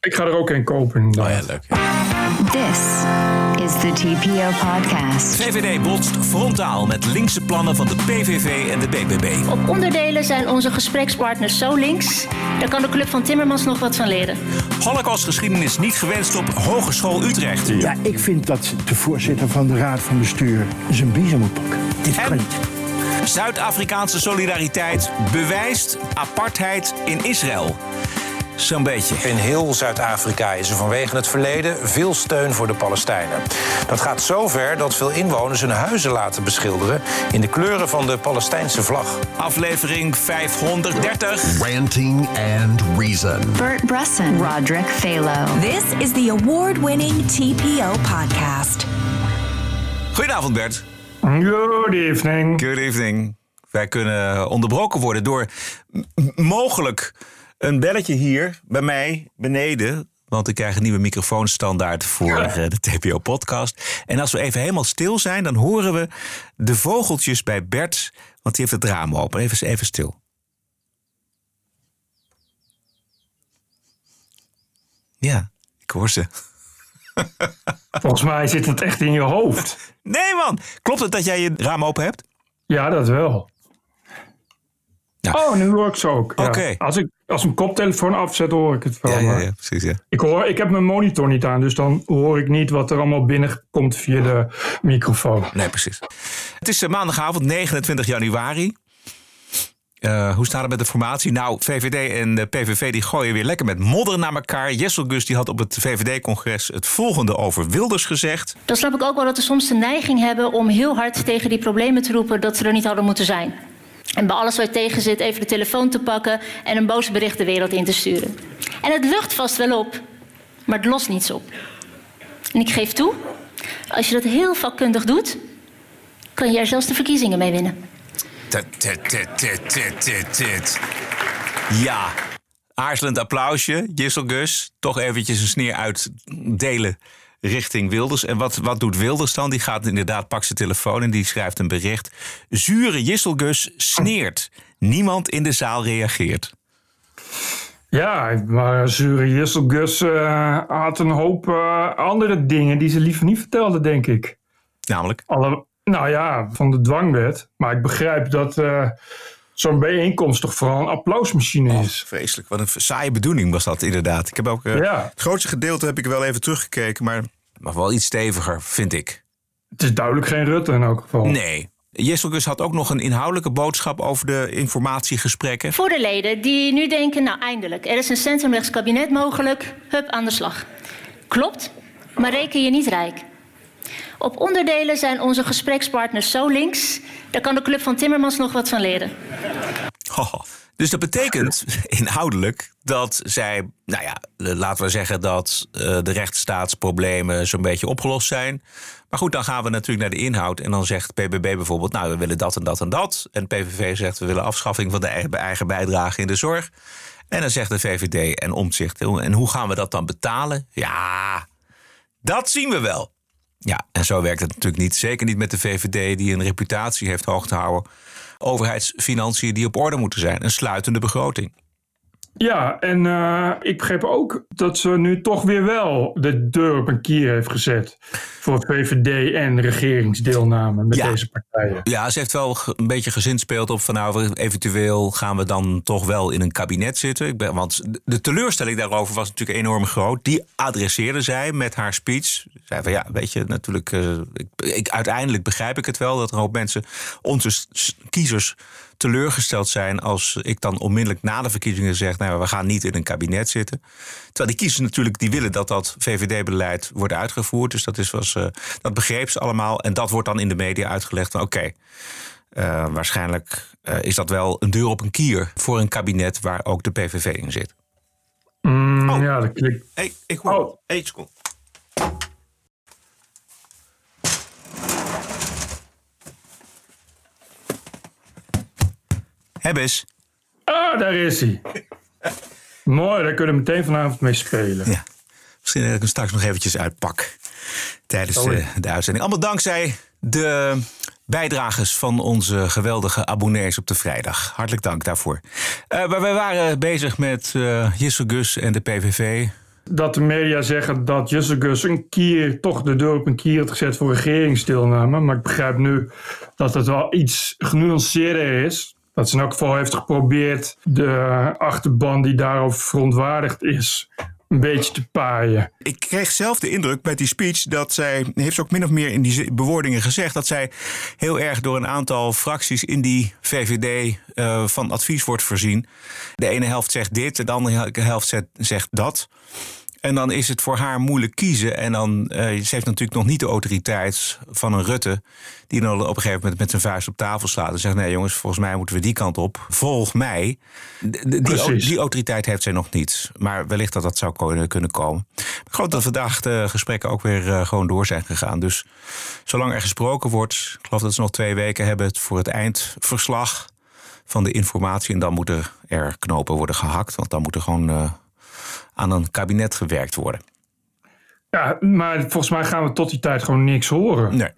Ik ga er ook een kopen. Oh ja, leuk. This is the TPO podcast. VVD botst frontaal met linkse plannen van de PVV en de BBB. Op onderdelen zijn onze gesprekspartners zo links. Daar kan de Club van Timmermans nog wat van leren. Holocaustgeschiedenis niet gewenst op Hogeschool Utrecht. Ja, ik vind dat de voorzitter van de Raad van Bestuur zijn biezen moet pakken. Dit kan niet. Zuid-Afrikaanse solidariteit bewijst apartheid in Israël. Zo'n beetje. In heel Zuid-Afrika is er vanwege het verleden veel steun voor de Palestijnen. Dat gaat zo ver dat veel inwoners hun huizen laten beschilderen in de kleuren van de Palestijnse vlag. Aflevering 530. Ranting and Reason. Bert Bresson, Roderick Phalo. This is the award winning TPO podcast. Goedenavond Bert. Good evening. Good evening. Wij kunnen onderbroken worden door mogelijk een belletje hier bij mij beneden. Want ik krijg een nieuwe microfoonstandaard voor eh, de TPO-podcast. En als we even helemaal stil zijn, dan horen we de vogeltjes bij Bert. Want die heeft het raam open. Even, even stil. Ja, ik hoor ze. Volgens mij zit het echt in je hoofd. Nee man, klopt het dat jij je raam open hebt? Ja, dat wel. Ja. Oh, nu hoor ik ze ook. Ja. Oké. Als ik als mijn koptelefoon afzet, hoor ik het wel. Ja, ja, precies. Ja. Ik, hoor, ik heb mijn monitor niet aan, dus dan hoor ik niet wat er allemaal binnenkomt via de microfoon. Nee, precies. Het is eh, maandagavond 29 januari. Eh, hoe staat het met de formatie? Nou, VVD en de PVV die gooien weer lekker met modder naar elkaar. Jessel Gus die had op het VVD-congres het volgende over Wilders gezegd. Dan snap ik ook wel dat we soms de neiging hebben om heel hard tegen die problemen te roepen dat ze er niet hadden moeten zijn. En bij alles wat tegen zit, even de telefoon te pakken en een boos bericht de wereld in te sturen. En het lucht vast wel op, maar het lost niets op. En ik geef toe, als je dat heel vakkundig doet, kan je zelfs de verkiezingen mee winnen. Ja, aarzelend applausje. Jessel Gus, toch eventjes een sneer uitdelen richting Wilders. En wat, wat doet Wilders dan? Die gaat inderdaad, pakt zijn telefoon en die schrijft een bericht. Zure Jessel Gus sneert. Niemand in de zaal reageert. Ja, maar Zure Jesselgus eh had een hoop eh, andere dingen die ze liever niet vertelde, denk ik. Namelijk, Alle, nou ja, van de dwangwet. Maar ik begrijp dat eh, zo'n bijeenkomst toch vooral een applausmachine is. vreselijk. Wat een saaie bedoeling was dat inderdaad. Ik heb ook, eh, Ja. Het grootste gedeelte heb ik wel even teruggekeken, maar... Maar wel iets steviger, vind ik. Het is duidelijk geen Rutte in elk geval. Nee. Jessel Gus had ook nog een inhoudelijke boodschap over de informatiegesprekken. Voor de leden die nu denken, nou eindelijk, er is een centrumrechts kabinet mogelijk, hup aan de slag. Klopt, maar reken je niet rijk. Op onderdelen zijn onze gesprekspartners zo links, daar kan de Club van Timmermans nog wat van leren. Dus dat betekent inhoudelijk dat zij, nou ja, laten we zeggen dat eh, de rechtsstaatsproblemen zo'n beetje opgelost zijn. Maar goed, dan gaan we natuurlijk naar de inhoud. En dan zegt PBB bijvoorbeeld, nou, we willen dat en dat en dat. En PVV zegt, we willen afschaffing van de eigen, bijdrage in de zorg. En dan zegt de VVD en Omtzigt, en hoe gaan we dat dan betalen? Ja, dat zien we wel. Ja, en zo werkt het natuurlijk niet. Zeker niet met de VVD, die een reputatie heeft hoog te houden. Overheidsfinanciën die op orde moeten zijn. Een sluitende begroting. Ja, en eh, ik begreep ook dat ze nu toch weer wel de deur op een kier heeft gezet. Voor VVD en regeringsdeelname met Ja. deze partijen. Ja, ze heeft wel een beetje gezinspeeld op van nou, eventueel gaan we dan toch wel in een kabinet zitten. Ik ben, want de teleurstelling daarover was natuurlijk enorm groot. Die adresseerde zij met haar speech. Zei van ja, weet je, natuurlijk, eh, ik, ik, uiteindelijk begrijp ik het wel dat er een hoop mensen, onze kiezers, teleurgesteld zijn als ik dan onmiddellijk na de verkiezingen zeg, nou, we gaan niet in een kabinet zitten. Terwijl die kiezers natuurlijk die willen dat dat VVD-beleid wordt uitgevoerd. Dus dat, is, was, eh, dat begreep ze allemaal. En dat wordt dan in de media uitgelegd oké, eh, waarschijnlijk eh, is dat wel een deur op een kier voor een kabinet waar ook de PVV in zit. Mm, Oh. Ja, dat klinkt. Hey, ik hoor. Oh. Hey, seconde. Hebbes. Ah, daar is hij. Mooi, daar kunnen we meteen vanavond mee spelen. Ja. Misschien dat ik hem straks nog eventjes uitpak tijdens eh, de uitzending. Allemaal dankzij de bijdragers van onze geweldige abonnees op de vrijdag. Hartelijk dank daarvoor. Eh, maar wij waren bezig met Jesse Gus en de PVV. dat de media zeggen dat Jussegus een kier, toch de deur op een kier had gezet voor regeringsdeelname. Maar ik begrijp nu dat het wel iets genuanceerder is. Dat ze in elk geval heeft geprobeerd de achterban die daarover verontwaardigd is, een beetje te paaien. Ik kreeg zelf de indruk bij die speech dat zij, heeft ze ook min of meer in die bewoordingen gezegd, dat zij heel erg door een aantal fracties in die VVD uh, van advies wordt voorzien. De ene helft zegt dit, de andere helft zegt dat. En dan is het voor haar moeilijk kiezen. En dan, uh, ze heeft natuurlijk nog niet de autoriteit van een Rutte... die dan op een gegeven moment met zijn vuist op tafel slaat... en zegt, nee jongens, volgens mij moeten we die kant op. Volg mij. die, die, autoriteit heeft zij nog niet. Maar wellicht dat dat zou kunnen komen. Ik geloof dat vandaag de gesprekken ook weer uh, gewoon door zijn gegaan. Dus zolang er gesproken wordt... ik geloof dat ze nog twee weken hebben voor het eindverslag van de informatie... en dan moeten er knopen worden gehakt. Want dan moet er gewoon... Uh, aan een kabinet gewerkt worden. Ja, maar volgens mij gaan we tot die tijd gewoon niks horen. Nee.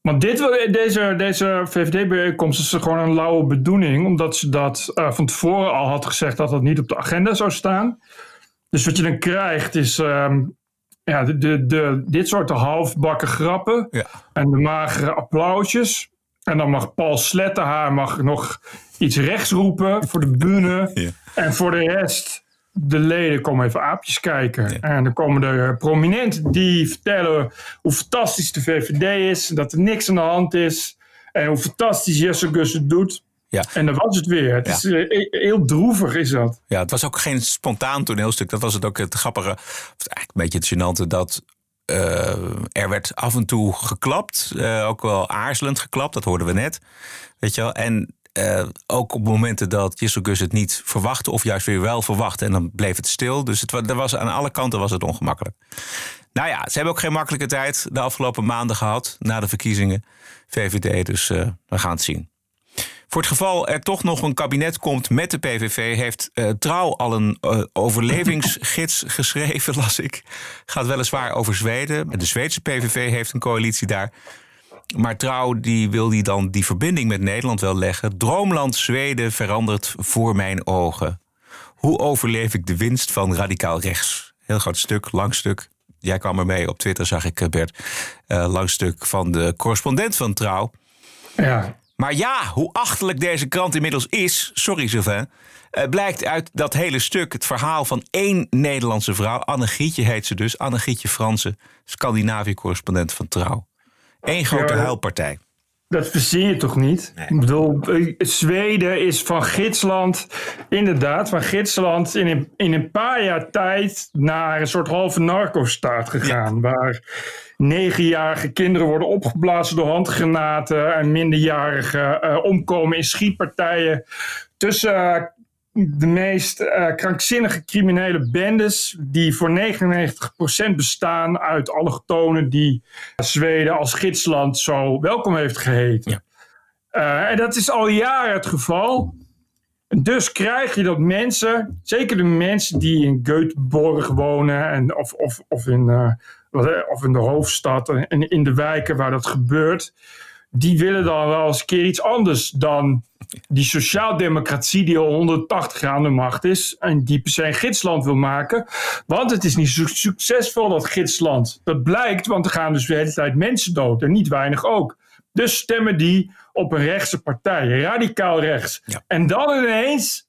Want dit, deze, deze VVD-bijeenkomst is gewoon een lauwe bedoeling, omdat ze dat uh, van tevoren al had gezegd dat dat niet op de agenda zou staan. Dus wat je dan krijgt is um, ja, de, de, de, dit soort halfbakken grappen ja. en de magere applausjes. En dan mag Paul Slettenhaar mag nog iets rechts roepen voor de bühne. Ja. En voor de rest de leden komen even aapjes kijken. En dan komen er prominenten die vertellen hoe fantastisch de VVD is. Dat er niks aan de hand is. En hoe fantastisch Jesse Gus het doet. Ja. En dat was het weer. Het Ja. is eh, heel droevig is dat. Ja, het was ook geen spontaan toneelstuk. Dat was het ook het grappige. Of eigenlijk een beetje het gênante dat. eh, er werd af en toe geklapt. eh, ook wel aarzelend geklapt. Dat hoorden we net. Weet je wel. En eh, ook op momenten dat Gus het niet verwachtte. Of juist weer wel verwachtte. En dan bleef het stil. Dus het, er was, aan alle kanten was het ongemakkelijk. Nou ja, ze hebben ook geen makkelijke tijd de afgelopen maanden gehad. Na de verkiezingen. VVD. Dus eh, we gaan het zien. Voor het geval er toch nog een kabinet komt met de PVV, heeft eh, Trouw al een overlevingsgids geschreven, las ik. Gaat weliswaar over Zweden. De Zweedse PVV heeft een coalitie daar. Maar Trouw die wil die dan die verbinding met Nederland wel leggen. Droomland Zweden verandert voor mijn ogen. Hoe overleef ik de winst van radicaal rechts? Heel groot stuk, lang stuk. Jij kwam er mee op Twitter, zag ik, eh, Bert. Eh, lang stuk van de correspondent van Trouw. Ja. Maar ja, hoe achterlijk deze krant inmiddels is, sorry Sylvain, blijkt uit dat hele stuk het verhaal van één Nederlandse vrouw, Anne Gietje heet ze dus, Anne Gietje Fransen, Scandinavië-correspondent van Trouw. Eén grote Ja, huilpartij. Dat verzin je toch niet? Ik bedoel, eh, Zweden is van gidsland, inderdaad, van gidsland in een, in een paar jaar tijd naar een soort halve narco-staat gegaan. Waar negenjarige kinderen worden opgeblazen door handgranaten en minderjarigen eh, omkomen in schietpartijen tussen eh, de meest eh, krankzinnige criminele bendes die voor 99% bestaan uit allochtonen die Zweden als gidsland zo welkom heeft geheten. Ja. Eh, en dat is al jaren het geval. Dus krijg je dat mensen, zeker de mensen die in Göteborg wonen en, of, of, of, in, eh, eh, of in de hoofdstad en in de wijken waar dat gebeurt, die willen dan wel eens een keer iets anders dan die sociaaldemocratie die al 180 jaar aan de macht is en die per se een gidsland wil maken. Want het is niet zo succesvol, dat gidsland. Dat blijkt, want er gaan dus de hele tijd mensen dood en niet weinig ook. Dus stemmen die op een rechtse partij, radicaal rechts. Ja. En dan ineens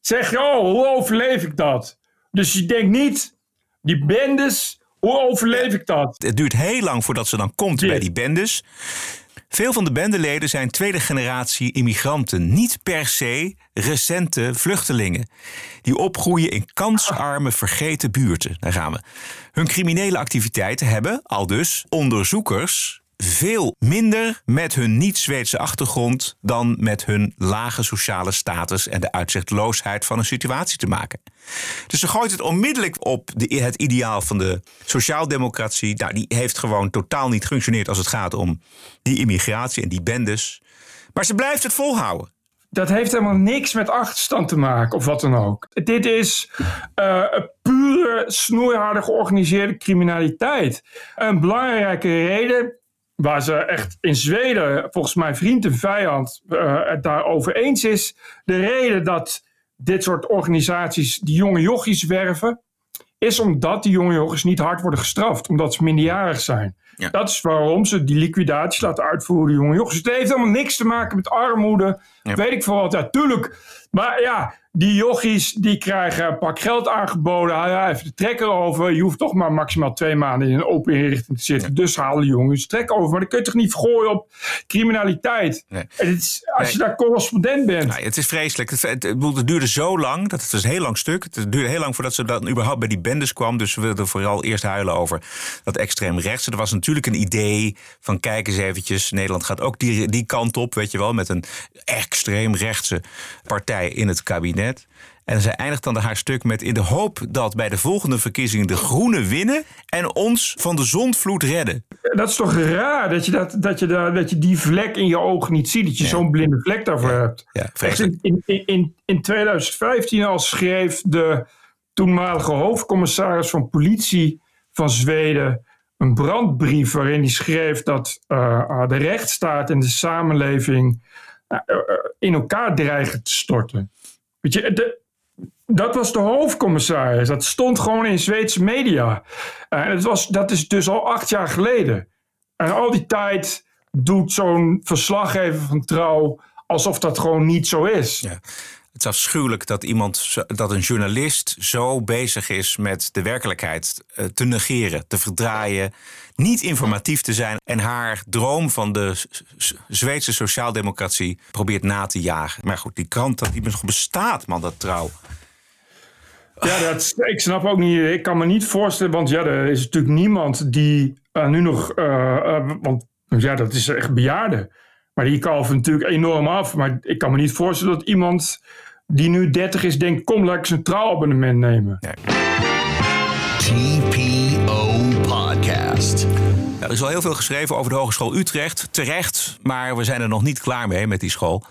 zeg je, oh, hoe overleef ik dat? Dus je denkt niet, die bendes, hoe overleef ik dat? Het duurt heel lang voordat ze dan komt bij die bendes. Veel van de bendeleden zijn tweede generatie immigranten, niet per se recente vluchtelingen. Die opgroeien in kansarme, vergeten buurten. Daar gaan we. Hun criminele activiteiten hebben, al dus, onderzoekers veel minder met hun niet-Zweedse achtergrond dan met hun lage sociale status en de uitzichtloosheid van een situatie te maken. Dus ze gooit het onmiddellijk op de, het ideaal van de sociaaldemocratie. Nou, die heeft gewoon totaal niet gefunctioneerd als het gaat om die immigratie en die bendes. Maar ze blijft het volhouden. Dat heeft helemaal niks met achterstand te maken of wat dan ook. Dit is een pure, snoeiharde georganiseerde criminaliteit. Een belangrijke reden waar ze echt in Zweden, volgens mij vriend en vijand, eh, het daarover eens is. De reden dat dit soort organisaties die jonge jochies werven, is omdat die jonge jongens niet hard worden gestraft. Omdat ze minderjarig zijn. Ja. Dat is waarom ze die liquidaties laten uitvoeren, die jonge jongens. Het heeft helemaal niks te maken met armoede. Ja. Weet ik veel wat. Ja, tuurlijk. Maar ja, die jochies die krijgen een pak geld aangeboden. Ja, even de trekker over. Je hoeft toch maar maximaal twee maanden in een open inrichting te zitten. Dus halen de jongens trekker over. Maar dan kun je toch niet vergooien op criminaliteit. Nee. En het is, als je daar correspondent bent. Nou, het is vreselijk. Het, duurde zo lang. Dat het is een heel lang stuk. Het duurde heel lang voordat ze dan überhaupt bij die bendes kwam. Dus we wilden vooral eerst huilen over dat extreem rechts. Er was natuurlijk een idee van kijk eens eventjes. Nederland gaat ook die, die kant op, weet je wel. Met een extreem rechtse partij in het kabinet. En zij eindigt dan haar stuk met in de hoop dat bij de volgende verkiezingen de groenen winnen en ons van de zondvloed redden. Dat is toch raar dat je, dat, dat je, daar, dat je die vlek in je ogen niet ziet. Dat je zo'n blinde vlek daarvoor hebt. Ja, in, in, in, in 2015 al schreef de toenmalige hoofdcommissaris van politie van Zweden een brandbrief waarin hij schreef dat eh, de rechtsstaat en de samenleving eh, eh, in elkaar dreigen te storten. Weet je, de, dat was de hoofdcommissaris. Dat stond gewoon in Zweedse media. En het was, dat is dus al acht jaar geleden. En al die tijd doet zo'n verslaggever van Trouw alsof dat gewoon niet zo is. Ja. Het is afschuwelijk dat iemand, dat een journalist zo bezig is met de werkelijkheid eh, te negeren, te verdraaien, niet informatief te zijn en haar droom van de Zweedse sociaaldemocratie probeert na te jagen. Maar goed, die krant dat die bestaat, man, dat trouw. Ja, dat, ik snap ook niet. Ik kan me niet voorstellen, want ja, er is natuurlijk niemand die eh, nu nog. eh, want ja, dat is echt bejaarde. Maar die kalven natuurlijk enorm af. Maar ik kan me niet voorstellen dat iemand die nu 30 is, denkt: kom, laat ik een trouwabonnement nemen. TPO Podcast. Nou, er is al heel veel geschreven over de Hogeschool Utrecht. Terecht, maar we zijn er nog niet klaar mee met die school.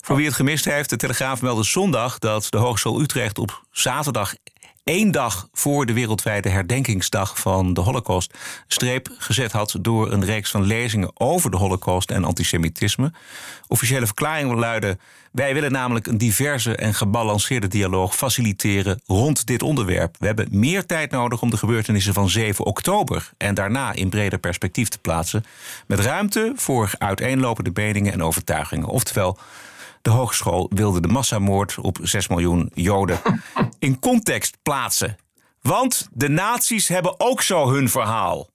Voor wie het gemist heeft, de Telegraaf meldde zondag dat de Hogeschool Utrecht op zaterdag één dag voor de wereldwijde herdenkingsdag van de Holocaust streep gezet had door een reeks van lezingen over de Holocaust en antisemitisme. Officiële verklaring luidde: wij willen namelijk een diverse en gebalanceerde dialoog faciliteren rond dit onderwerp. We hebben meer tijd nodig om de gebeurtenissen van 7 oktober en daarna in breder perspectief te plaatsen, met ruimte voor uiteenlopende meningen en overtuigingen. Oftewel, de hogeschool wilde de massamoord op 6 miljoen Joden in context plaatsen. Want de nazi's hebben ook zo hun verhaal.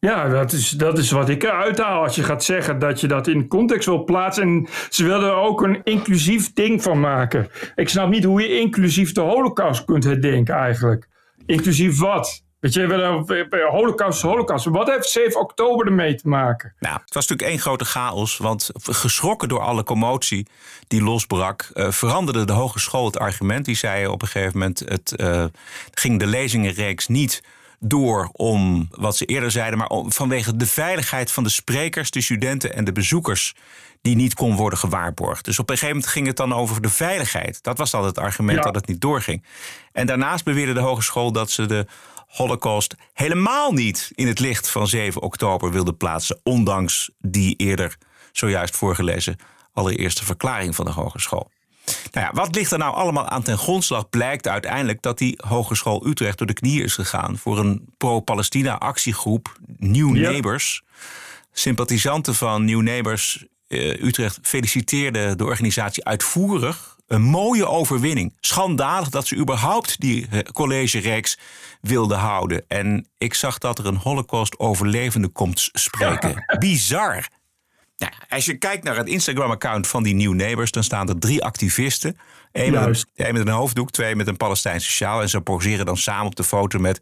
Ja, dat is, dat is wat ik eruit haal. Als je gaat zeggen dat je dat in context wil plaatsen. En ze wilden er ook een inclusief ding van maken. Ik snap niet hoe je inclusief de holocaust kunt herdenken eigenlijk. Inclusief wat? Weet je, we willen- holocaust, holocaust. Wat heeft 7 oktober ermee te maken? Nou, het was natuurlijk één grote chaos, want geschrokken door alle commotie die losbrak, eh, veranderde de hogeschool het argument. Die zei op een gegeven moment, het eh, ging de lezingenreeks niet door om wat ze eerder zeiden, maar om, vanwege de veiligheid van de sprekers, de studenten en de bezoekers die niet kon worden gewaarborgd. Dus op een gegeven moment ging het dan over de veiligheid. Dat was dan het argument Ja. dat het niet doorging. En daarnaast beweerde de hogeschool dat ze de Holocaust helemaal niet in het licht van 7 oktober wilde plaatsen, ondanks die eerder zojuist voorgelezen allereerste verklaring van de hogeschool. Nou ja, wat ligt er nou allemaal aan ten grondslag? Blijkt uiteindelijk dat die Hogeschool Utrecht door de knieën is gegaan voor een pro-Palestina actiegroep New Ja. Neighbors. Sympathisanten van New Neighbors eh, Utrecht feliciteerden de organisatie uitvoerig. Een mooie overwinning. Schandalig dat ze überhaupt die eh, collegereeks wilden houden. En ik zag dat er een Holocaust-overlevende komt spreken. Bizar. Nou, als je kijkt naar het Instagram-account van die New Neighbors, dan staan er drie activisten. Eén met, een, met een hoofddoek, twee met een Palestijnse sjaal. En ze poseren dan samen op de foto met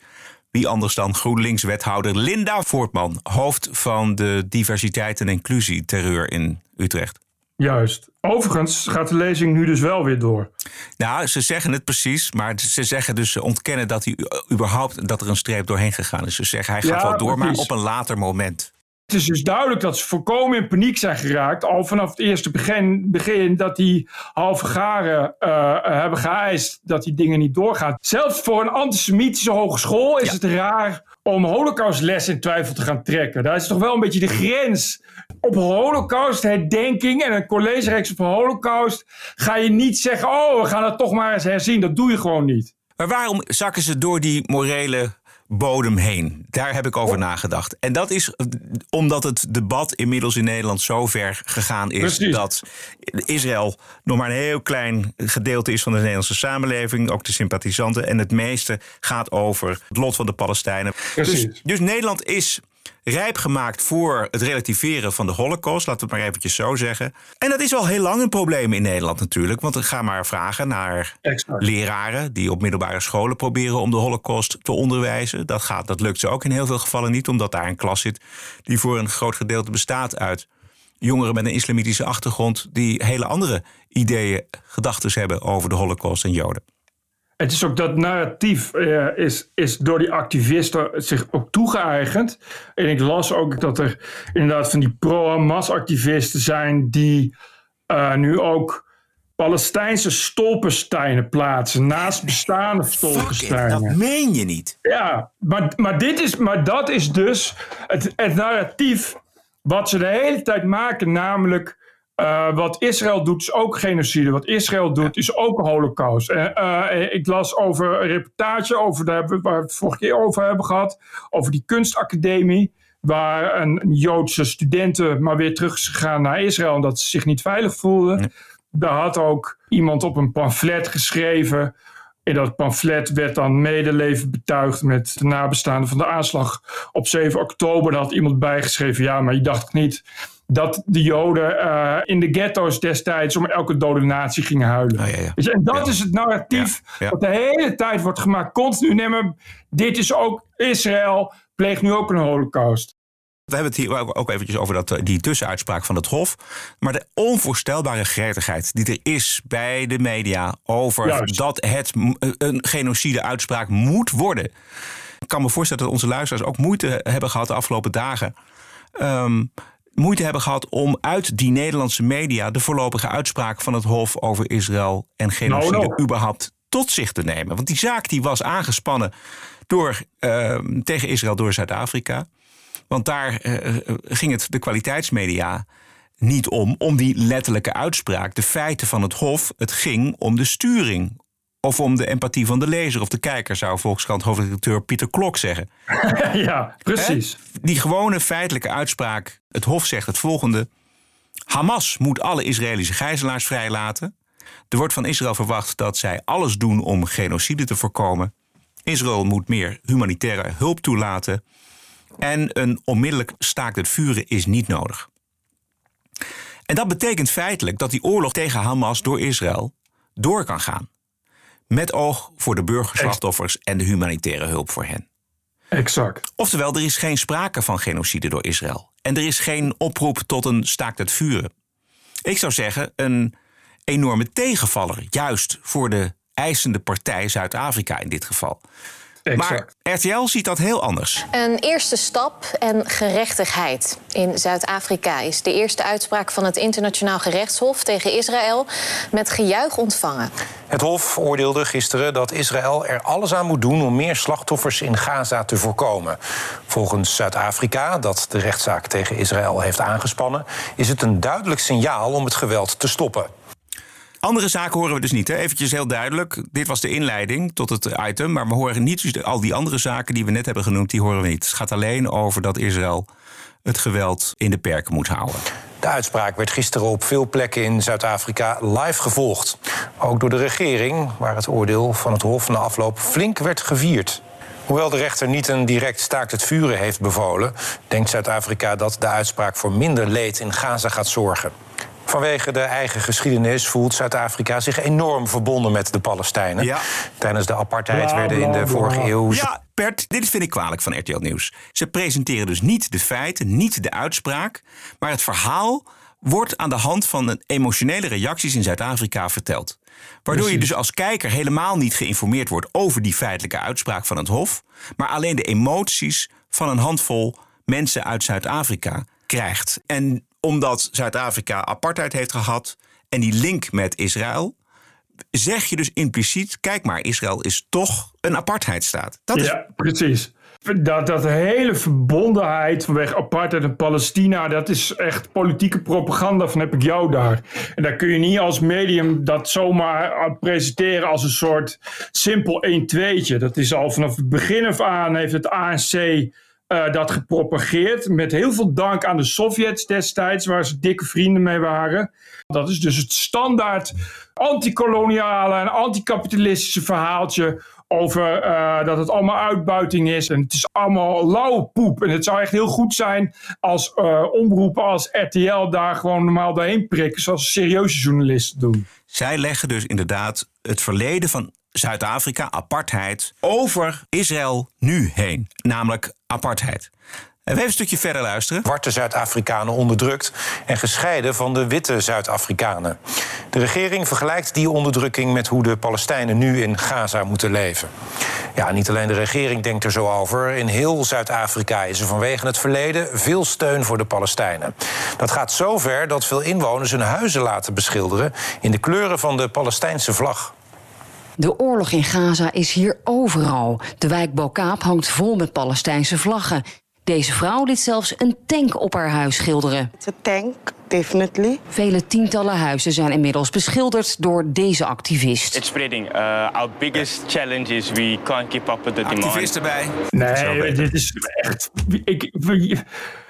wie anders dan GroenLinks-wethouder Linda Voortman, hoofd van de diversiteit en inclusie terreur in Utrecht. Juist. Overigens gaat de lezing nu dus wel weer door. Nou, ze zeggen het precies, maar ze zeggen dus ze ontkennen dat hij überhaupt dat er een streep doorheen gegaan is. Ze zeggen hij gaat Ja, wel door, maar op een later moment. Het is dus duidelijk dat ze volkomen in paniek zijn geraakt. Al vanaf het eerste begin, begin dat die halve garen eh, hebben geëist dat die dingen niet doorgaan. Zelfs voor een antisemitische hogeschool is Ja. het raar om holocaustles in twijfel te gaan trekken. Daar is toch wel een beetje de grens. Op holocaust herdenking en een collegereeks op holocaust ga je niet zeggen... oh, we gaan het toch maar eens herzien. Dat doe je gewoon niet. Maar waarom zakken ze door die morele bodem heen? Daar heb ik over nagedacht. En dat is omdat het debat inmiddels in Nederland zo ver gegaan is Precies. dat Israël nog maar een heel klein gedeelte is van de Nederlandse samenleving, ook de sympathisanten. En het meeste gaat over het lot van de Palestijnen. Dus, dus Nederland is rijp gemaakt voor het relativeren van de holocaust. Laten we het maar eventjes zo zeggen. En dat is al heel lang een probleem in Nederland natuurlijk. Want ga maar vragen naar Exact. leraren die op middelbare scholen proberen om de holocaust te onderwijzen. Dat, gaat, dat lukt ze ook in heel veel gevallen niet, omdat daar een klas zit die voor een groot gedeelte bestaat uit jongeren met een islamitische achtergrond die hele andere ideeën, gedachten hebben over de holocaust en joden. Het is ook dat narratief eh, is, is door die activisten zich ook toegeëigend. En ik las ook dat er inderdaad van die pro-Hamas-activisten zijn die eh, nu ook Palestijnse stolpensteinen plaatsen naast bestaande stolpensteinen. dat meen je niet. Ja, maar, maar, dit is, maar dat is dus het, het narratief wat ze de hele tijd maken, namelijk eh, wat Israël doet is ook genocide. Wat Israël doet is ook holocaust. Eh, ik las over een reportage over, we, waar we het vorige keer over hebben gehad, over die kunstacademie. Waar een Joodse studenten maar weer terug is gegaan naar Israël omdat ze zich niet veilig voelden. Daar had ook iemand op een pamflet geschreven. In dat pamflet werd dan medeleven betuigd met de nabestaanden van de aanslag op 7 oktober. Daar had iemand bijgeschreven, ja, maar je dacht niet dat de Joden eh, in de ghetto's destijds om elke dode natie gingen huilen. Oh, ja, ja. En dat Ja. is het narratief wat de hele tijd wordt gemaakt. Continu nemen, dit is ook Israël, pleegt nu ook een holocaust. We hebben het hier ook eventjes over dat, eh, die tussenuitspraak van het Hof. Maar de onvoorstelbare gretigheid die er is bij de media over Juist. dat het m- een genocide-uitspraak moet worden. Ik kan me voorstellen dat onze luisteraars ook moeite hebben gehad de afgelopen dagen. ehm, moeite hebben gehad om uit die Nederlandse media de voorlopige uitspraak van het Hof over Israël en genocide Nou, nou. überhaupt tot zich te nemen. Want die zaak die was aangespannen door, ehm, tegen Israël door Zuid-Afrika. Want daar eh, eh, ging het de kwaliteitsmedia niet om, om die letterlijke uitspraak, de feiten van het Hof. Het ging om de sturing. Of om de empathie van de lezer of de kijker, zou Volkskrant hoofdredacteur Pieter Klok zeggen. ja, precies. Hè? Die gewone feitelijke uitspraak. Het Hof zegt het volgende. Hamas moet alle Israëlische gijzelaars vrijlaten. Er wordt van Israël verwacht dat zij alles doen om genocide te voorkomen. Israël moet meer humanitaire hulp toelaten. En een onmiddellijk staakt het vuren is niet nodig. En dat betekent feitelijk dat die oorlog tegen Hamas door Israël door kan gaan. Met oog voor de burgerslachtoffers en de humanitaire hulp voor hen. Exact. Oftewel, er is geen sprake van genocide door Israël. En er is geen oproep tot een staakt het vuren. Ik zou zeggen, een enorme tegenvaller. Juist voor de eisende partij Zuid-Afrika in dit geval. Exact. Maar RTL ziet dat heel anders. Een eerste stap en gerechtigheid. In Zuid-Afrika is de eerste uitspraak van het Internationaal Gerechtshof tegen Israël met gejuich ontvangen. Het Hof oordeelde gisteren dat Israël er alles aan moet doen om meer slachtoffers in Gaza te voorkomen. Volgens Zuid-Afrika, dat de rechtszaak tegen Israël heeft aangespannen, is het een duidelijk signaal om het geweld te stoppen. Andere zaken horen we dus niet. Hè? Eventjes heel duidelijk. Dit was de inleiding tot het item. Maar we horen niet al die andere zaken die we net hebben genoemd. Die horen we niet. Het gaat alleen over dat Israël het geweld in de perken moet houden. De uitspraak werd gisteren op veel plekken in Zuid-Afrika live gevolgd. Ook door de regering, waar het oordeel van het Hof na afloop flink werd gevierd. Hoewel de rechter niet een direct staakt het vuren heeft bevolen, denkt Zuid-Afrika dat de uitspraak voor minder leed in Gaza gaat zorgen. Vanwege de eigen geschiedenis voelt Zuid-Afrika zich enorm verbonden met de Palestijnen. Ja. Tijdens de apartheid werden in de vorige eeuw. Ja, Bert, dit vind ik kwalijk van RTL Nieuws. Ze presenteren dus niet de feiten, niet de uitspraak. Maar het verhaal wordt aan de hand van emotionele reacties in Zuid-Afrika verteld. Waardoor je dus als kijker helemaal niet geïnformeerd wordt over die feitelijke uitspraak van het Hof. Maar alleen de emoties van een handvol mensen uit Zuid-Afrika krijgt. En omdat Zuid-Afrika apartheid heeft gehad en die link met Israël, zeg je dus impliciet: kijk maar, Israël is toch een apartheidstaat. Dat is Ja, precies. Dat, dat hele verbondenheid vanwege apartheid en Palestina, dat is echt politieke propaganda van heb ik jou daar. En daar kun je niet als medium dat zomaar presenteren als een soort simpel 1-2'tje. Dat is al vanaf het begin af aan heeft het ANC uh, dat gepropageerd. Met heel veel dank aan de Sovjets destijds, waar ze dikke vrienden mee waren. Dat is dus het standaard antikoloniale en anticapitalistische verhaaltje over uh, dat het allemaal uitbuiting is. En het is allemaal lauwe poep. En het zou echt heel goed zijn als uh, omroepen als RTL daar gewoon normaal doorheen prikken, zoals serieuze journalisten doen. Zij leggen dus inderdaad het verleden van Zuid-Afrika, apartheid, over Israël nu heen. Namelijk apartheid. En we even een stukje verder luisteren. Zwarte Zuid-Afrikanen onderdrukt en gescheiden van de witte Zuid-Afrikanen. De regering vergelijkt die onderdrukking met hoe de Palestijnen nu in Gaza moeten leven. Ja, niet alleen de regering denkt er zo over. In heel Zuid-Afrika is er vanwege het verleden veel steun voor de Palestijnen. Dat gaat zo ver dat veel inwoners hun huizen laten beschilderen in de kleuren van de Palestijnse vlag. De oorlog in Gaza is hier overal. De wijk Bokaap hangt vol met Palestijnse vlaggen. Deze vrouw liet zelfs een tank op haar huis schilderen. It's a tank, definitely. Vele tientallen huizen zijn inmiddels beschilderd door deze activist. It's spreading. Uh, our biggest challenge is we can't keep up with the demand. Activist erbij. Nee, dit is echt... Ik,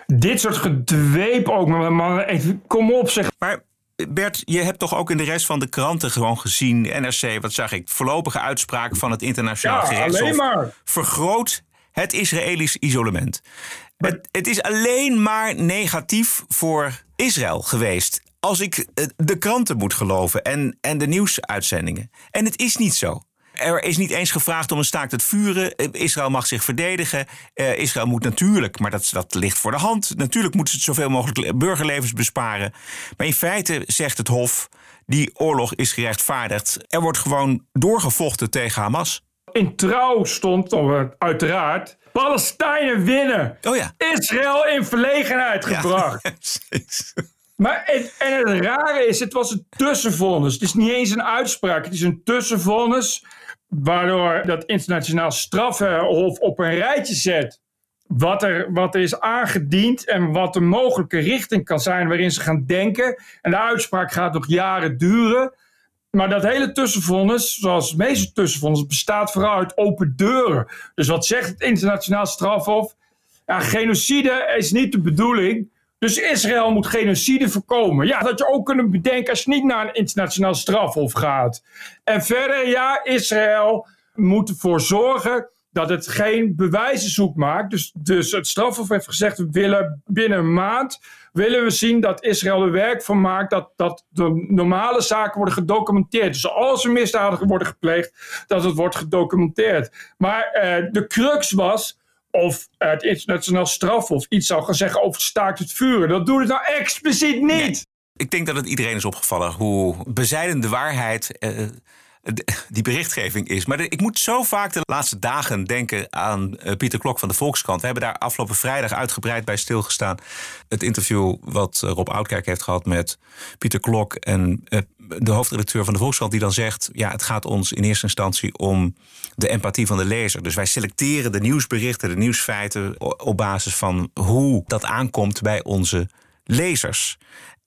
dit soort gedweep ook, man. Kom op, zeg. Maar Bert, je hebt toch ook in de rest van de kranten gewoon gezien, NRC, wat zag ik, voorlopige uitspraak van het internationaal ja, gerechtshof. Alleen maar. Vergroot het Israëlisch isolement. Het, het is alleen maar negatief voor Israël geweest. Als ik eh, de kranten moet geloven en, en de nieuwsuitzendingen. En het is niet zo. Er is niet eens gevraagd om een staakt het vuren. Eh, Israël mag zich verdedigen. Uh, Israël moet natuurlijk, maar dat, dat ligt voor de hand. Natuurlijk moeten ze zoveel mogelijk burgerlevens besparen. Maar in feite zegt het Hof: die oorlog is gerechtvaardigd. Er wordt gewoon doorgevochten tegen Hamas. In trouw stond uiteraard. Palestijnen winnen. Oh ja. Israël in verlegenheid gebracht. Ja, maar het, en het rare is, het was een tussenvonnis. Het is niet eens een uitspraak. Het is een tussenvonnis. Waardoor dat internationaal strafhof op een rijtje zet. Wat er, wat er is aangediend en wat de mogelijke richting kan zijn waarin ze gaan denken. En de uitspraak gaat nog jaren duren. Maar dat hele tussenvonnis, zoals de meeste tussenvonnis, bestaat vooral uit open deuren. Dus wat zegt het internationaal strafhof? Ja, genocide is niet de bedoeling. Dus Israël moet genocide voorkomen. Ja, dat je ook kunnen bedenken als je niet naar een internationaal strafhof gaat. En verder, ja, Israël moet ervoor zorgen dat het geen bewijzenzoek maakt. Dus, dus het strafhof heeft gezegd, we willen binnen een maand willen we zien dat Israël er werk van maakt dat, dat de normale zaken worden gedocumenteerd. Dus als er misdaden worden gepleegd, dat het wordt gedocumenteerd. Maar eh, de crux was of het internationaal strafhof iets zou gaan zeggen over staakt het vuren. Dat doet het nou expliciet niet. Ik denk dat het iedereen is opgevallen hoe bezijdende waarheid uh, die berichtgeving is. Maar ik moet zo vaak de laatste dagen denken aan uh, Pieter Klok van de Volkskrant. We hebben daar afgelopen vrijdag uitgebreid bij stilgestaan. Het interview wat Rob Oudkerk heeft gehad met Pieter Klok en de hoofdredacteur van de Volkskrant die dan zegt: ja, het gaat ons in eerste instantie om de empathie van de lezer. Dus wij selecteren de nieuwsberichten, de nieuwsfeiten op basis van hoe dat aankomt bij onze lezers.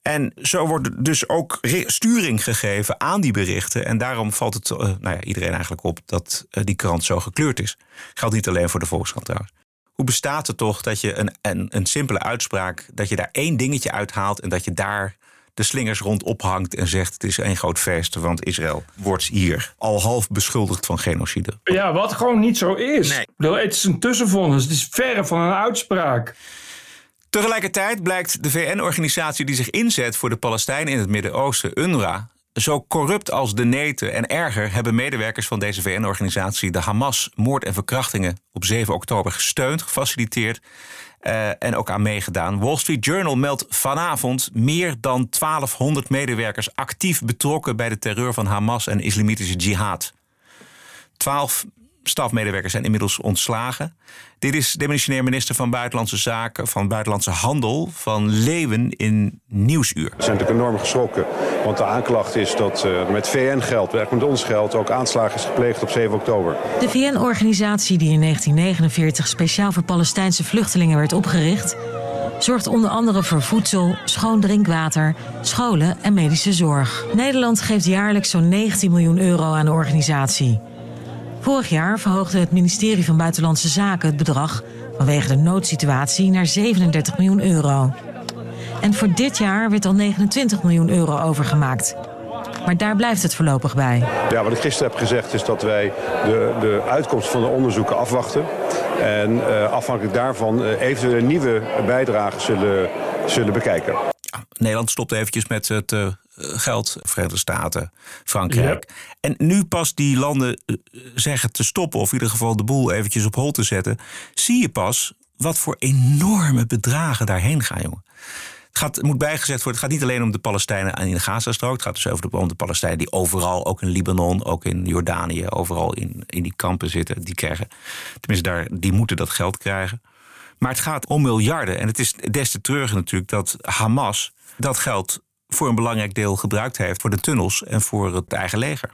En zo wordt dus ook sturing gegeven aan die berichten. En daarom valt het uh, nou ja, iedereen eigenlijk op dat uh, die krant zo gekleurd is. Geldt niet alleen voor de Volkskrant trouwens. Hoe bestaat het toch dat je een, een, een simpele uitspraak, dat je daar één dingetje uithaalt en dat je daar de slingers rond ophangt en zegt: Het is één groot feest, want Israël wordt hier al half beschuldigd van genocide. Ja, wat gewoon niet zo is. Nee. Het is een tussenvonnis, het is verre van een uitspraak. Tegelijkertijd blijkt de VN-organisatie die zich inzet voor de Palestijnen in het Midden-Oosten, UNRWA, zo corrupt als de neten en erger hebben medewerkers van deze VN-organisatie de Hamas moord en verkrachtingen op 7 oktober gesteund, gefaciliteerd uh, en ook aan meegedaan. Wall Street Journal meldt vanavond meer dan 1200 medewerkers actief betrokken bij de terreur van Hamas en islamitische jihad. 12 stafmedewerkers zijn inmiddels ontslagen. Dit is demissionair minister van Buitenlandse Zaken, van Buitenlandse Handel, van Leeuwen in Nieuwsuur. We zijn natuurlijk enorm geschrokken, want de aanklacht is dat uh, met VN-geld, werk met ons geld, ook aanslagen is gepleegd op 7 oktober. De VN-organisatie die in 1949 speciaal voor Palestijnse vluchtelingen werd opgericht, zorgt onder andere voor voedsel, schoon drinkwater, scholen en medische zorg. Nederland geeft jaarlijks zo'n 19 miljoen euro aan de organisatie. Vorig jaar verhoogde het ministerie van Buitenlandse Zaken het bedrag vanwege de noodsituatie naar 37 miljoen euro. En voor dit jaar werd al 29 miljoen euro overgemaakt. Maar daar blijft het voorlopig bij. Ja, wat ik gisteren heb gezegd is dat wij de, de uitkomst van de onderzoeken afwachten. En uh, afhankelijk daarvan uh, eventueel nieuwe bijdragen zullen, zullen bekijken. Nederland stopt eventjes met het uh, geld. Verenigde Staten, Frankrijk. Ja. En nu pas die landen zeggen te stoppen... of in ieder geval de boel eventjes op hol te zetten... zie je pas wat voor enorme bedragen daarheen gaan, jongen. Het, gaat, moet bijgezegd worden, het gaat niet alleen om de Palestijnen in de Gazastrook. Het gaat dus over de, om de Palestijnen die overal, ook in Libanon, ook in Jordanië, overal in, in die kampen zitten. Die krijgen, tenminste, daar, die moeten dat geld krijgen. Maar het gaat om miljarden. En het is des te treuriger natuurlijk dat Hamas dat geld voor een belangrijk deel gebruikt heeft voor de tunnels en voor het eigen leger.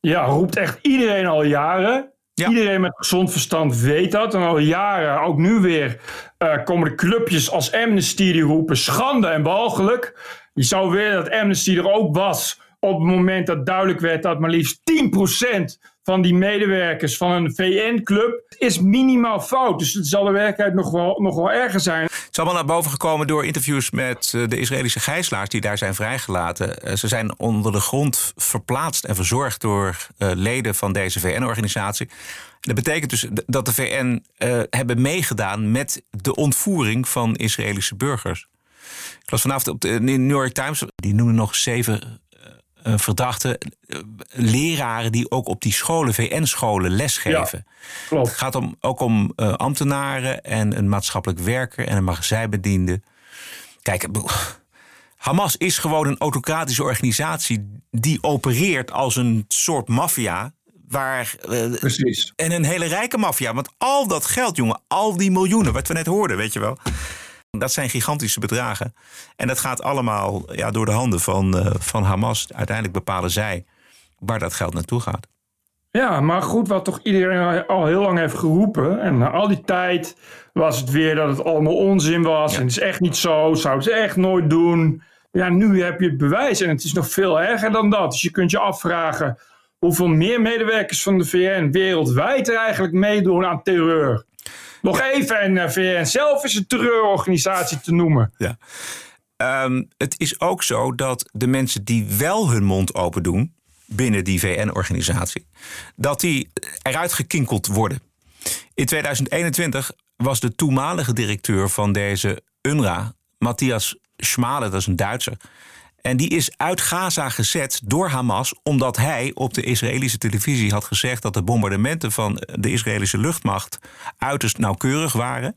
Ja, roept echt iedereen al jaren. Ja. Iedereen met gezond verstand weet dat. En al jaren, ook nu weer, uh, komen de clubjes als Amnesty die roepen schande en walgelijk. Je zou willen dat Amnesty er ook was op het moment dat duidelijk werd dat maar liefst 10% van die medewerkers van een VN-club is minimaal fout. Dus het zal de werkelijkheid nog wel, nog wel erger zijn. Het is allemaal naar boven gekomen door interviews met eh, de Israëlische gijzelaars die daar zijn vrijgelaten. Eh, ze zijn onder de grond verplaatst en verzorgd door uh, leden van deze VN-organisatie. Dat betekent dus dat de VN hebben meegedaan met de ontvoering van Israëlische burgers. Ik las vanavond op de New York Times, die noemen nog zeven verdachten, uh, leraren die ook op die scholen, VN-scholen, lesgeven. Ja, klopt. Het gaat om, ook om uh, ambtenaren en een maatschappelijk werker en een magazijnbediende. Kijk, Hamas is gewoon een autocratische organisatie die opereert als een soort maffia. Waar, Precies. En een hele rijke maffia. Want al dat geld, jongen, al die miljoenen, wat we net hoorden, weet je wel. Dat zijn gigantische bedragen. En dat gaat allemaal ja, door de handen van, uh, van Hamas. Uiteindelijk bepalen zij waar dat geld naartoe gaat. Ja, maar goed, wat toch iedereen al heel lang heeft geroepen. En na al die tijd was het weer dat het allemaal onzin was. Ja. En het is echt niet zo, zouden ze echt nooit doen. Ja, nu heb je het bewijs en het is nog veel erger dan dat. Dus je kunt je afvragen hoeveel meer medewerkers van de VN wereldwijd er eigenlijk meedoen aan terreur. Nog even, en uh, VN zelf is een terreurorganisatie te noemen. Ja. Um, het is ook zo dat de mensen die wel hun mond open doen binnen die VN-organisatie, dat die eruit gekinkeld worden. In 2021 was de toenmalige directeur van deze UNRWA, Matthias Schmale, dat is een Duitser. En die is uit Gaza gezet door Hamas omdat hij op de Israëlische televisie had gezegd dat de bombardementen van de Israëlische luchtmacht uiterst nauwkeurig waren.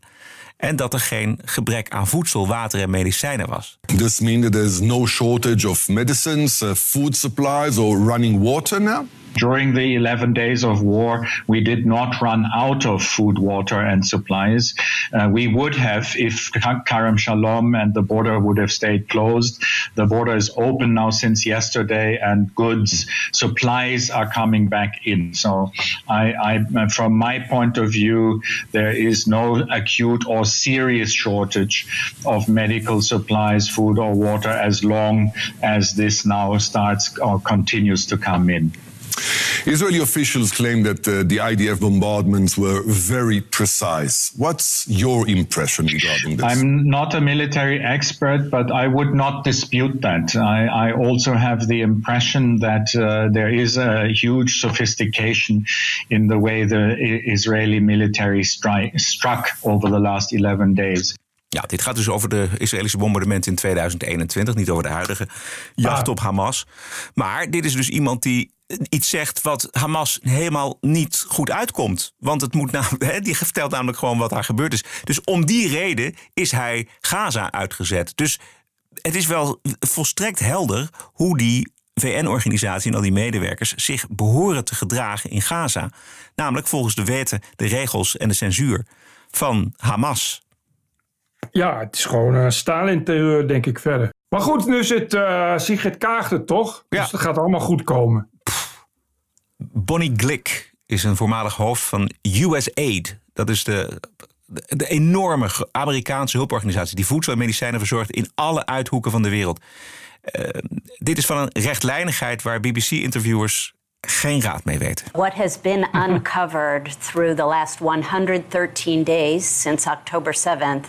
En dat er geen gebrek aan voedsel, water en medicijnen was. This means that there's no shortage of medicines, uh, food supplies or running water now? During the 11 days of war, we did not run out of food, water, and supplies. Uh, we would have if Karam Shalom and the border would have stayed closed. The border is open now since yesterday, and goods, supplies are coming back in. So, I, I, from my point of view, there is no acute or serious shortage of medical supplies, food, or water as long as this now starts or continues to come in. Israeli officials claim that uh, the IDF bombardments were very precise. What's your impression regarding this? I'm not a military expert, but I would not dispute that. I, I also have the impression that uh, there is a huge sophistication in the way the Israeli military stri- struck over the last 11 days. Ja, dit gaat dus over de Israëlische bombardementen in 2021, niet over de huidige jacht op Hamas. Maar dit is dus iemand die iets zegt wat Hamas helemaal niet goed uitkomt. Want het moet die vertelt namelijk gewoon wat daar gebeurd is. Dus om die reden is hij Gaza uitgezet. Dus het is wel volstrekt helder hoe die VN-organisatie en al die medewerkers zich behoren te gedragen in Gaza. Namelijk volgens de wetten, de regels en de censuur van Hamas. Ja, het is gewoon een Stalin-terreur, denk ik verder. Maar goed, nu zit uh, Sigrid Kaag er toch? Ja. Dus dat gaat allemaal goed komen. Bonnie Glick is een voormalig hoofd van USAID. Dat is de, de, enorme Amerikaanse hulporganisatie die voedsel en medicijnen verzorgt in alle uithoeken van de wereld. Uh, dit is van een rechtlijnigheid waar BBC-interviewers geen raad mee weten. What has been uncovered through the last 113 days since October 7th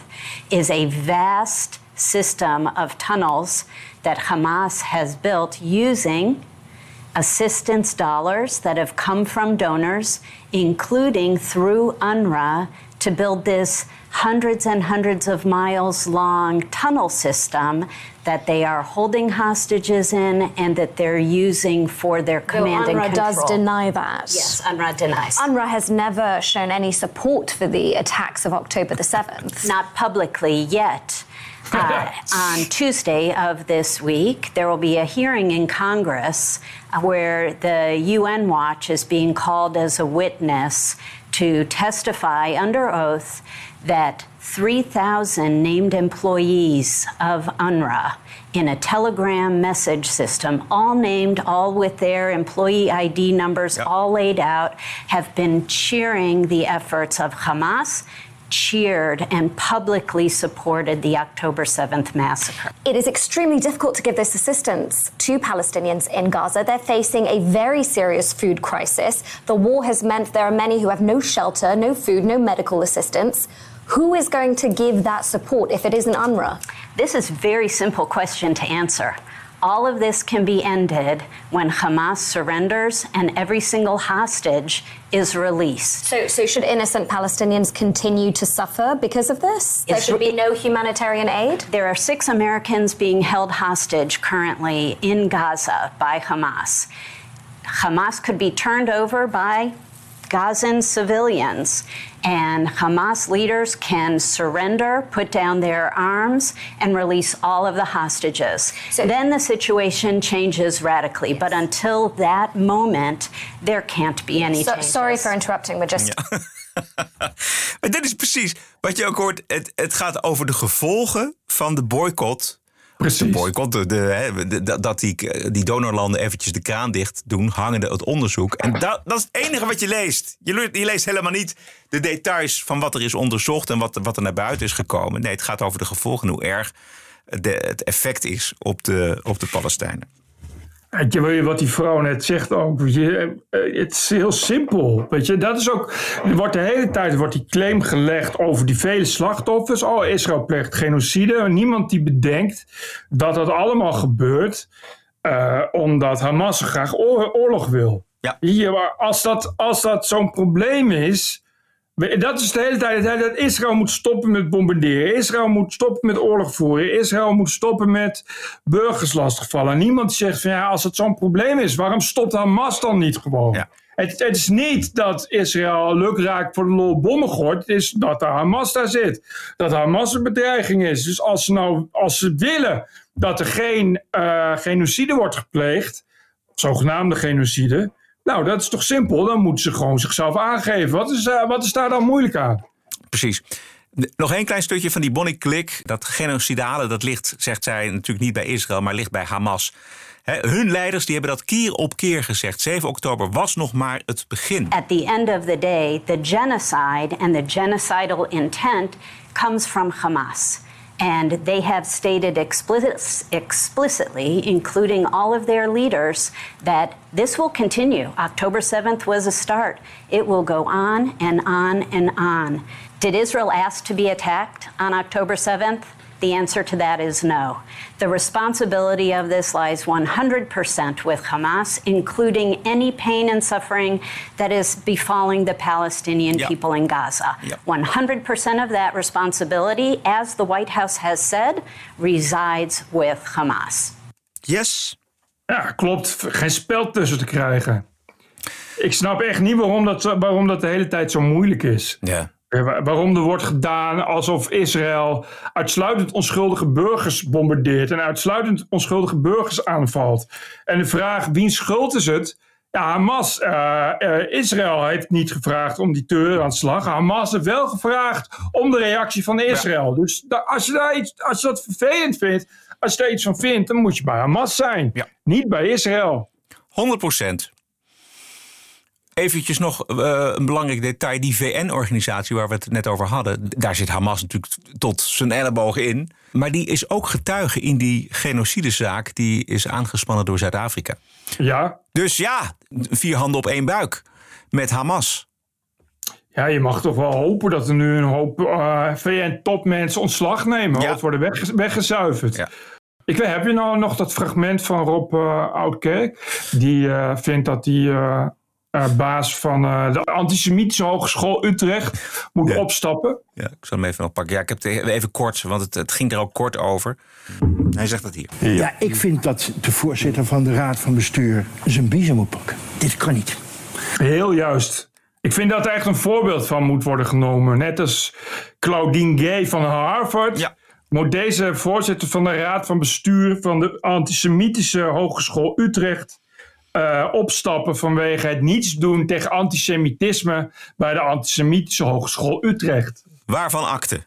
is a vast system of tunnels that Hamas has built using assistance dollars that have come from donors, including through UNRWA, to build this hundreds and hundreds of miles long tunnel system that they are holding hostages in and that they're using for their command UNRWA and control. does deny that. Yes, UNRWA denies. UNRWA has never shown any support for the attacks of October the 7th. Not publicly yet. Uh, on Tuesday of this week, there will be a hearing in Congress uh, where the UN Watch is being called as a witness to testify under oath that 3,000 named employees of UNRWA in a telegram message system, all named, all with their employee ID numbers, yep. all laid out, have been cheering the efforts of Hamas cheered and publicly supported the October 7th massacre. It is extremely difficult to give this assistance to Palestinians in Gaza. They're facing a very serious food crisis. The war has meant there are many who have no shelter, no food, no medical assistance. Who is going to give that support if it isn't UNRWA? This is a very simple question to answer. All of this can be ended when Hamas surrenders and every single hostage is released. So, so should innocent Palestinians continue to suffer because of this? There should be no humanitarian aid? There are six Americans being held hostage currently in Gaza by Hamas. Hamas could be turned over by Gazan civilians. And Hamas leaders can surrender, put down their arms, and release all of the hostages. So then the situation changes radically. Yes. But until that moment, there can't be any so, Sorry for interrupting, but just. Ja. maar dit is precies wat je ook hoort. Het, het gaat over de gevolgen van de boycott Precies. De dat die, die donorlanden eventjes de kraan dicht doen, hangende het onderzoek. En dat, dat is het enige wat je leest. Je, je, leest helemaal niet de details van wat er is onderzocht en wat, wat er naar buiten is gekomen. Nee, het gaat over de gevolgen, hoe erg het effect is op de, op de Palestijnen. Weet je wat die vrouw net zegt ook? Je, eh, het is heel simpel. Weet je, dat is ook. Er wordt de hele tijd wordt die claim gelegd over die vele slachtoffers. Oh, Israël pleegt genocide. Niemand die bedenkt dat dat allemaal gebeurt uh, omdat Hamas graag oorlog wil. Ja. Hier, als dat, als dat zo'n probleem is dat is de hele tijd dat Israël moet stoppen met bombarderen. Israël moet stoppen met oorlog voeren. Israël moet stoppen met burgers lastigvallen. Niemand zegt van ja, als het zo'n probleem is, waarom stopt Hamas dan niet gewoon? Het, het, is niet dat Israël lukraak voor de lol bommen gooit. Het is dat de Hamas daar zit. Dat Hamas een bedreiging is. Dus als ze, nou, als ze willen dat er geen uh, genocide wordt gepleegd, zogenaamde genocide, nou, dat is toch simpel? Dan moeten ze gewoon zichzelf aangeven. Wat is, uh, wat is daar dan moeilijk aan? Precies. Nog één klein stukje van die Bonnie Klik. Dat genocidale, dat ligt, zegt zij, natuurlijk niet bij Israël, maar ligt bij Hamas. He, hun leiders die hebben dat keer op keer gezegd. 7 oktober was nog maar het begin. At the end of the day, the genocide and the genocidal intent comes from Hamas. And they have stated explicit, explicitly, including all of their leaders, that this will continue. October 7th was a start. It will go on and on and on. Did Israel ask to be attacked on October 7th? The answer to that is no. The responsibility of this lies 100% with Hamas, including any pain and suffering that is befalling the Palestinian yep. people in Gaza. Yep. 100% of that responsibility, as the White House has said, resides with Hamas. Yes. Ja, klopt. Geen spel tussen te krijgen. Ik snap echt niet waarom dat, waarom dat de hele tijd zo moeilijk is. Ja. Waarom er wordt gedaan alsof Israël uitsluitend onschuldige burgers bombardeert en uitsluitend onschuldige burgers aanvalt. En de vraag, wie schuld is het? Ja, Hamas. Uh, uh, Israël heeft niet gevraagd om die terreuraanslag. Hamas heeft wel gevraagd om de reactie van Israël. Dus da, als, je daar iets, als je dat vervelend vindt, als je daar iets van vindt, dan moet je bij Hamas zijn. Ja. Niet bij Israël. 100 procent. Eventjes nog uh, een belangrijk detail. Die VN-organisatie waar we het net over hadden... daar zit Hamas natuurlijk tot zijn ellebogen in. Maar die is ook getuige in die genocidezaak... die is aangespannen door Zuid-Afrika. Ja. Dus ja, vier handen op één buik met Hamas. Ja, je mag toch wel hopen dat er nu een hoop uh, VN-topmensen ontslag nemen. Ja. Of worden wegge weggezuiverd. Ja. Ik weet, heb je nou nog dat fragment van Rob uh, Oudkerk? Die uh, vindt dat die uh, baas van de Antisemitische Hogeschool Utrecht moet ja. opstappen. Ja, ik zal hem even nog pakken. Ja, ik heb het even kort, want het, het ging er ook kort over. Hij zegt dat hier. Ja. ja, ik vind dat de voorzitter van de Raad van Bestuur zijn biezen moet pakken. Dit kan niet. Heel juist. Ik vind dat er echt een voorbeeld van moet worden genomen. Net als Claudine Gay van Harvard. Ja moet deze voorzitter van de Raad van Bestuur van de Antisemitische Hogeschool Utrecht uh, opstappen vanwege het niets doen tegen antisemitisme bij de Antisemitische Hogeschool Utrecht. Waarvan akte?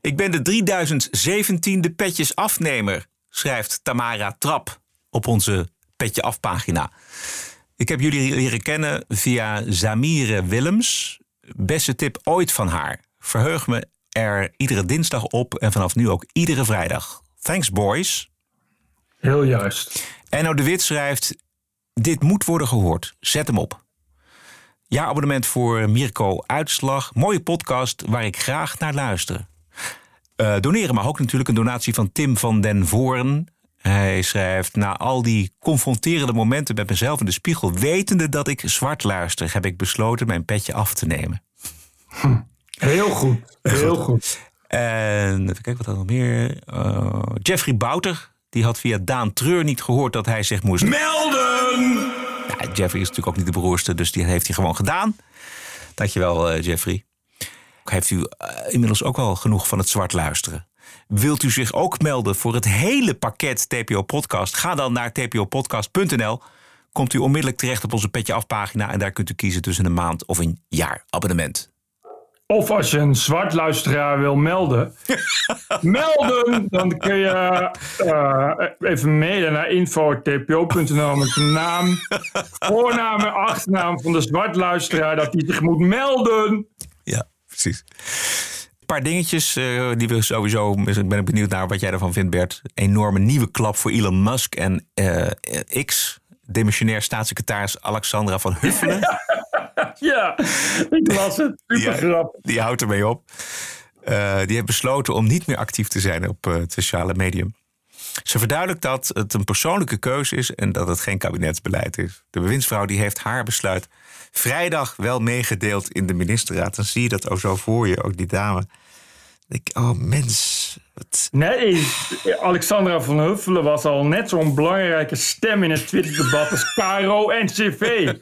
Ik ben de 3017e petjes afnemer, schrijft Tamara Trap op onze Petje Af pagina. Ik heb jullie leren kennen via Zamire Willems. Beste tip ooit van haar. Verheug me er iedere dinsdag op en vanaf nu ook iedere vrijdag. Thanks boys. Heel juist. Enno de Wit schrijft... Dit moet worden gehoord. Zet hem op. Jaarabonnement voor Mirko Uitslag. Mooie podcast waar ik graag naar luister. Uh, doneren mag ook natuurlijk een donatie van Tim van den Voren. Hij schrijft: Na al die confronterende momenten met mezelf in de spiegel, wetende dat ik zwart luister, heb ik besloten mijn petje af te nemen. Hm. Heel goed. Heel goed. En even kijken wat er nog meer. Uh, Jeffrey Bouter, die had via Daan Treur niet gehoord dat hij zich moest melden. Ja, Jeffrey is natuurlijk ook niet de beroerste, dus die heeft hij gewoon gedaan. Dankjewel, uh, Jeffrey heeft u uh, inmiddels ook wel genoeg van het zwart luisteren. Wilt u zich ook melden voor het hele pakket TPO Podcast? Ga dan naar tpopodcast.nl. Komt u onmiddellijk terecht op onze Petje Afpagina... en daar kunt u kiezen tussen een maand of een jaar abonnement. Of als je een zwart luisteraar wil melden. melden! Dan kun je uh, even mailen naar info.tpo.nl met de naam, voornaam en achternaam van de zwart luisteraar. Dat hij zich moet melden. Precies. Een paar dingetjes uh, die we sowieso. Ik ben benieuwd naar wat jij ervan vindt, Bert. Enorme nieuwe klap voor Elon Musk en uh, X. Demissionair staatssecretaris Alexandra van Huffelen. ja, ik las het. Super grap. Die, die houdt ermee op. Uh, die heeft besloten om niet meer actief te zijn op het sociale medium. Ze verduidelijkt dat het een persoonlijke keuze is en dat het geen kabinetsbeleid is. De bewindsvrouw die heeft haar besluit vrijdag wel meegedeeld in de ministerraad. Dan zie je dat ook zo voor je, ook die dame. Ik, oh mens. Wat... Nee, Alexandra van Huffelen was al net zo'n belangrijke stem in het Twitter-debat als Caro en CV.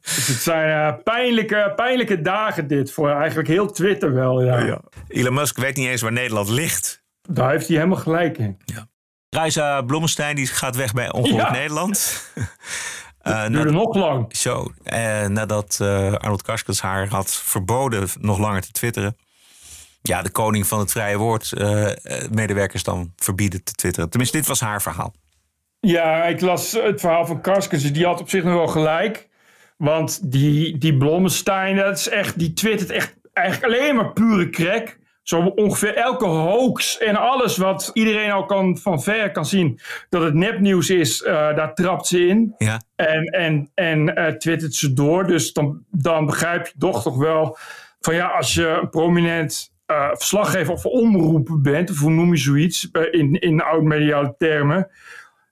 dus het zijn uh, pijnlijke, pijnlijke dagen dit voor eigenlijk heel Twitter wel. Ja. ja. Elon Musk weet niet eens waar Nederland ligt. Daar heeft hij helemaal gelijk in. Ja. Reisa Blommestein die gaat weg bij Ongehoord ja. Nederland. Uh, duurde nog lang. Zo, uh, nadat uh, Arnold Karskens haar had verboden nog langer te twitteren. Ja, de koning van het vrije woord medewerkers dan verbieden te twitteren. Tenminste, dit was haar verhaal. Ja, ik las het verhaal van Karskens. Die had op zich nog wel gelijk. Want die, die Blommestein, dat is echt, die twittert echt eigenlijk alleen maar pure crack zo ongeveer elke hoax en alles wat iedereen al kan, van ver kan zien dat het nepnieuws is, uh, daar trapt ze in. Ja. En, en, en uh, twittert ze door. Dus dan, dan begrijp je toch toch wel van ja, als je een prominent uh, verslaggever of omroep bent, of hoe noem je zoiets in, in oud-mediale termen,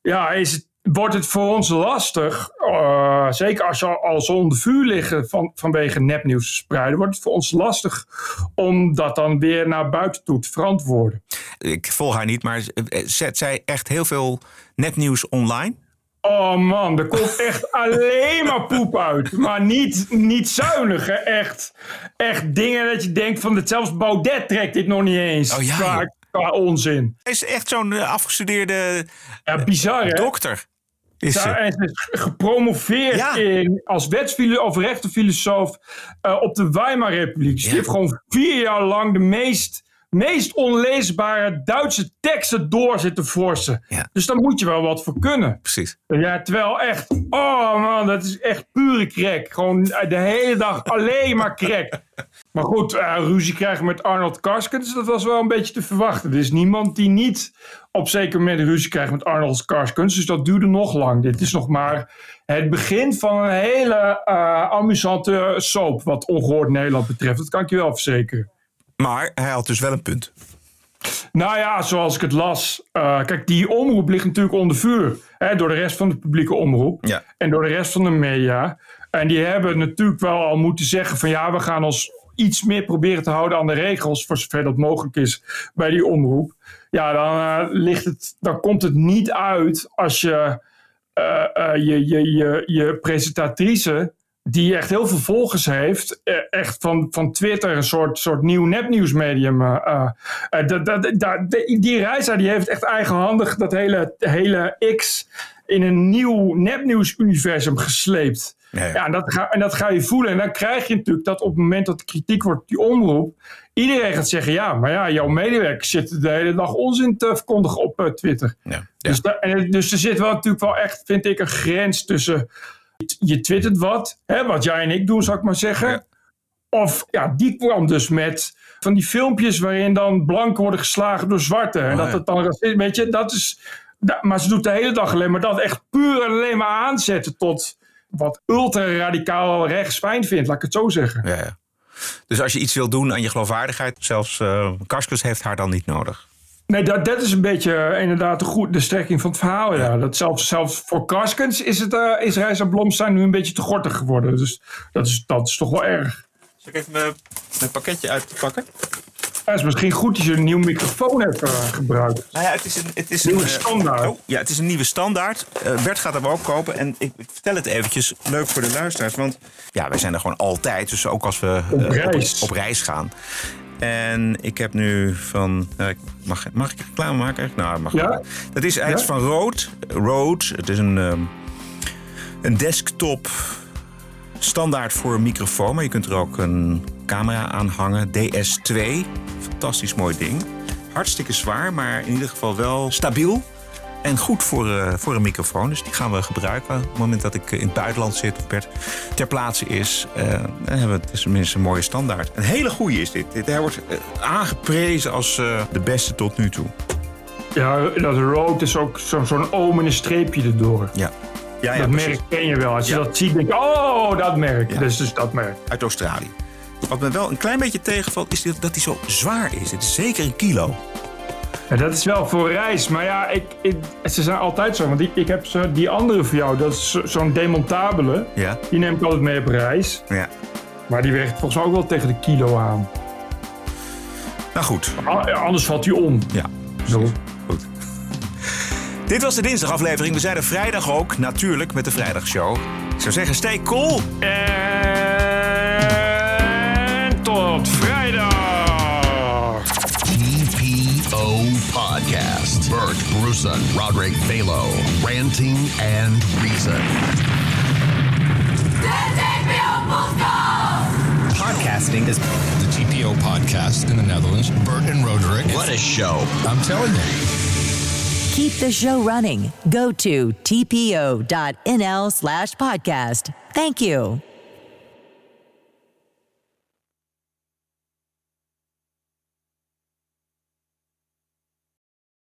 ja, is het wordt het voor ons lastig, uh, zeker als je al zo onder vuur liggen van, vanwege nepnieuws spreiden, wordt het voor ons lastig om dat dan weer naar buiten toe te verantwoorden. Ik volg haar niet, maar zet zij echt heel veel nepnieuws online? Oh man, er komt echt alleen maar poep uit. Maar niet, niet zuinig, hè? Echt, echt dingen dat je denkt van... Zelfs Baudet trekt dit nog niet eens. Oh ja, qua, qua onzin. Hij is echt zo'n afgestudeerde ja, bizar, hè? Is en ze is gepromoveerd Ja. in, als wetsfilosoof of rechtenfilosoof uh, op de Weimarrepubliek. Dus die heeft gewoon vier jaar lang de meest, meest onleesbare Duitse teksten door zitten forsen. Dus daar moet je wel wat voor kunnen. Precies. Ja, terwijl echt, oh man, dat is echt pure crack. Gewoon de hele dag alleen maar crack. Maar goed, uh, ruzie krijgen met Arnold Karskens, dat was wel een beetje te verwachten. Er is niemand die niet op zeker moment ruzie krijgt met Arnold Karskens. Dus dat duurde nog lang. Dit is nog maar het begin van een hele uh, amusante soap wat ongehoord Nederland betreft. Dat kan ik je wel verzekeren. Maar hij had dus wel een punt. Nou ja, zoals ik het las. Uh, kijk, die omroep ligt natuurlijk onder vuur. Hè, door de rest van de publieke omroep. Ja. En door de rest van de media. En die hebben natuurlijk wel al moeten zeggen van ja, we gaan ons iets meer proberen te houden aan de regels, voor zover dat mogelijk is bij die omroep. Ja, dan, uh, ligt het, dan komt het niet uit als je uh, uh, je, je, je, je presentatrice, die echt heel veel volgers heeft, echt van, van Twitter een soort, soort nieuw nepnieuwsmedium. die Reisa die heeft echt eigenhandig dat hele, hele X in een nieuw nepnieuws-universum gesleept. Ja, ja. Ja, en, dat ga, en dat ga je voelen. En dan krijg je natuurlijk dat op het moment dat er kritiek wordt die omroep, iedereen gaat zeggen: ja, maar ja, jouw medewerkers zitten de hele dag onzin te verkondigen op uh, Twitter. Ja, Dus, da, en, dus er zit wel natuurlijk wel echt, vind ik, een grens tussen je twittert wat, hè, wat jij en ik doen, zou ik maar zeggen. Of ja, die kwam dus met van die filmpjes waarin dan blanken worden geslagen door zwarte. En Oh, dat ja. het dan, weet je, dat is. maar ze doet de hele dag alleen maar dat. Echt puur en alleen maar aanzetten tot wat ultra-radicaal rechts fijn vindt, laat ik het zo zeggen. Ja, ja. Dus als je iets wil doen aan je geloofwaardigheid, zelfs uh, Karskens heeft haar dan niet nodig. Nee, dat, dat is een beetje uh, inderdaad de, goed, de strekking van het verhaal. Ja. Dat zelfs, zelfs voor Karskens is, het, uh, is Reisa Blomstein nu een beetje te gortig geworden. Dus dat is, dat is toch wel erg. Zal ik even mijn, mijn pakketje uitpakken? Ja, het is misschien goed dat je een nieuw microfoon hebt uh, gebruikt. Nou ja, het is een, het is nieuwe een, standaard. Oh, ja, het is een nieuwe standaard. Uh, Bert gaat hem ook kopen. En ik, ik, vertel het eventjes, leuk voor de luisteraars. Want ja, wij zijn er gewoon altijd. Dus ook als we op, reis. Op, op, reis gaan. En ik heb nu van... Uh, mag, mag ik reclame maken? Nou, mag ja? Dat is iets ja? van Rode. Rode. Het is een, um, een desktop standaard voor een microfoon. Maar je kunt er ook een camera aan hangen. DS2. Fantastisch mooi ding. Hartstikke zwaar, maar in ieder geval wel stabiel. En goed voor, uh, voor een microfoon. Dus die gaan we gebruiken. Op het moment dat ik in het buitenland zit of Bert ter plaatse is. Uh, dan hebben we tenminste een mooie standaard. Een hele goede is dit. dit hij wordt aangeprezen als de beste tot nu toe. Ja, dat rood is ook zo'n zo oom en een streepje erdoor. Ja. Ja, ja, dat precies. merk ken je wel. Als je ja. dat ziet, denk je, oh, dat merk. Ja. Dus, dus dat merk. Uit Australië. Wat me wel een klein beetje tegenvalt, is dat hij zo zwaar is. Het is zeker een kilo. Ja, dat is wel voor reis. Maar ja, ik, ik, ze zijn altijd zo. Want ik, ik heb die andere voor jou, dat is zo'n demontabele. Ja. Die neem ik altijd mee op reis. Ja. Maar die weegt volgens mij ook wel tegen de kilo aan. Nou goed. Anders valt hij om. Ja. Zo. Goed. Dit was de dinsdagaflevering. We zijn er vrijdag ook, natuurlijk, met de vrijdagshow. Ik zou zeggen, stay cool. En tot vrijdag. TPO Podcast. Bert Bruson, Roderick Balo, Ranting and Reason. Podcasting is the TPO podcast in the Netherlands. Bert and Roderick. What a show. I'm telling you. Keep the show running. Go to tpo.nl slash podcast. Thank you.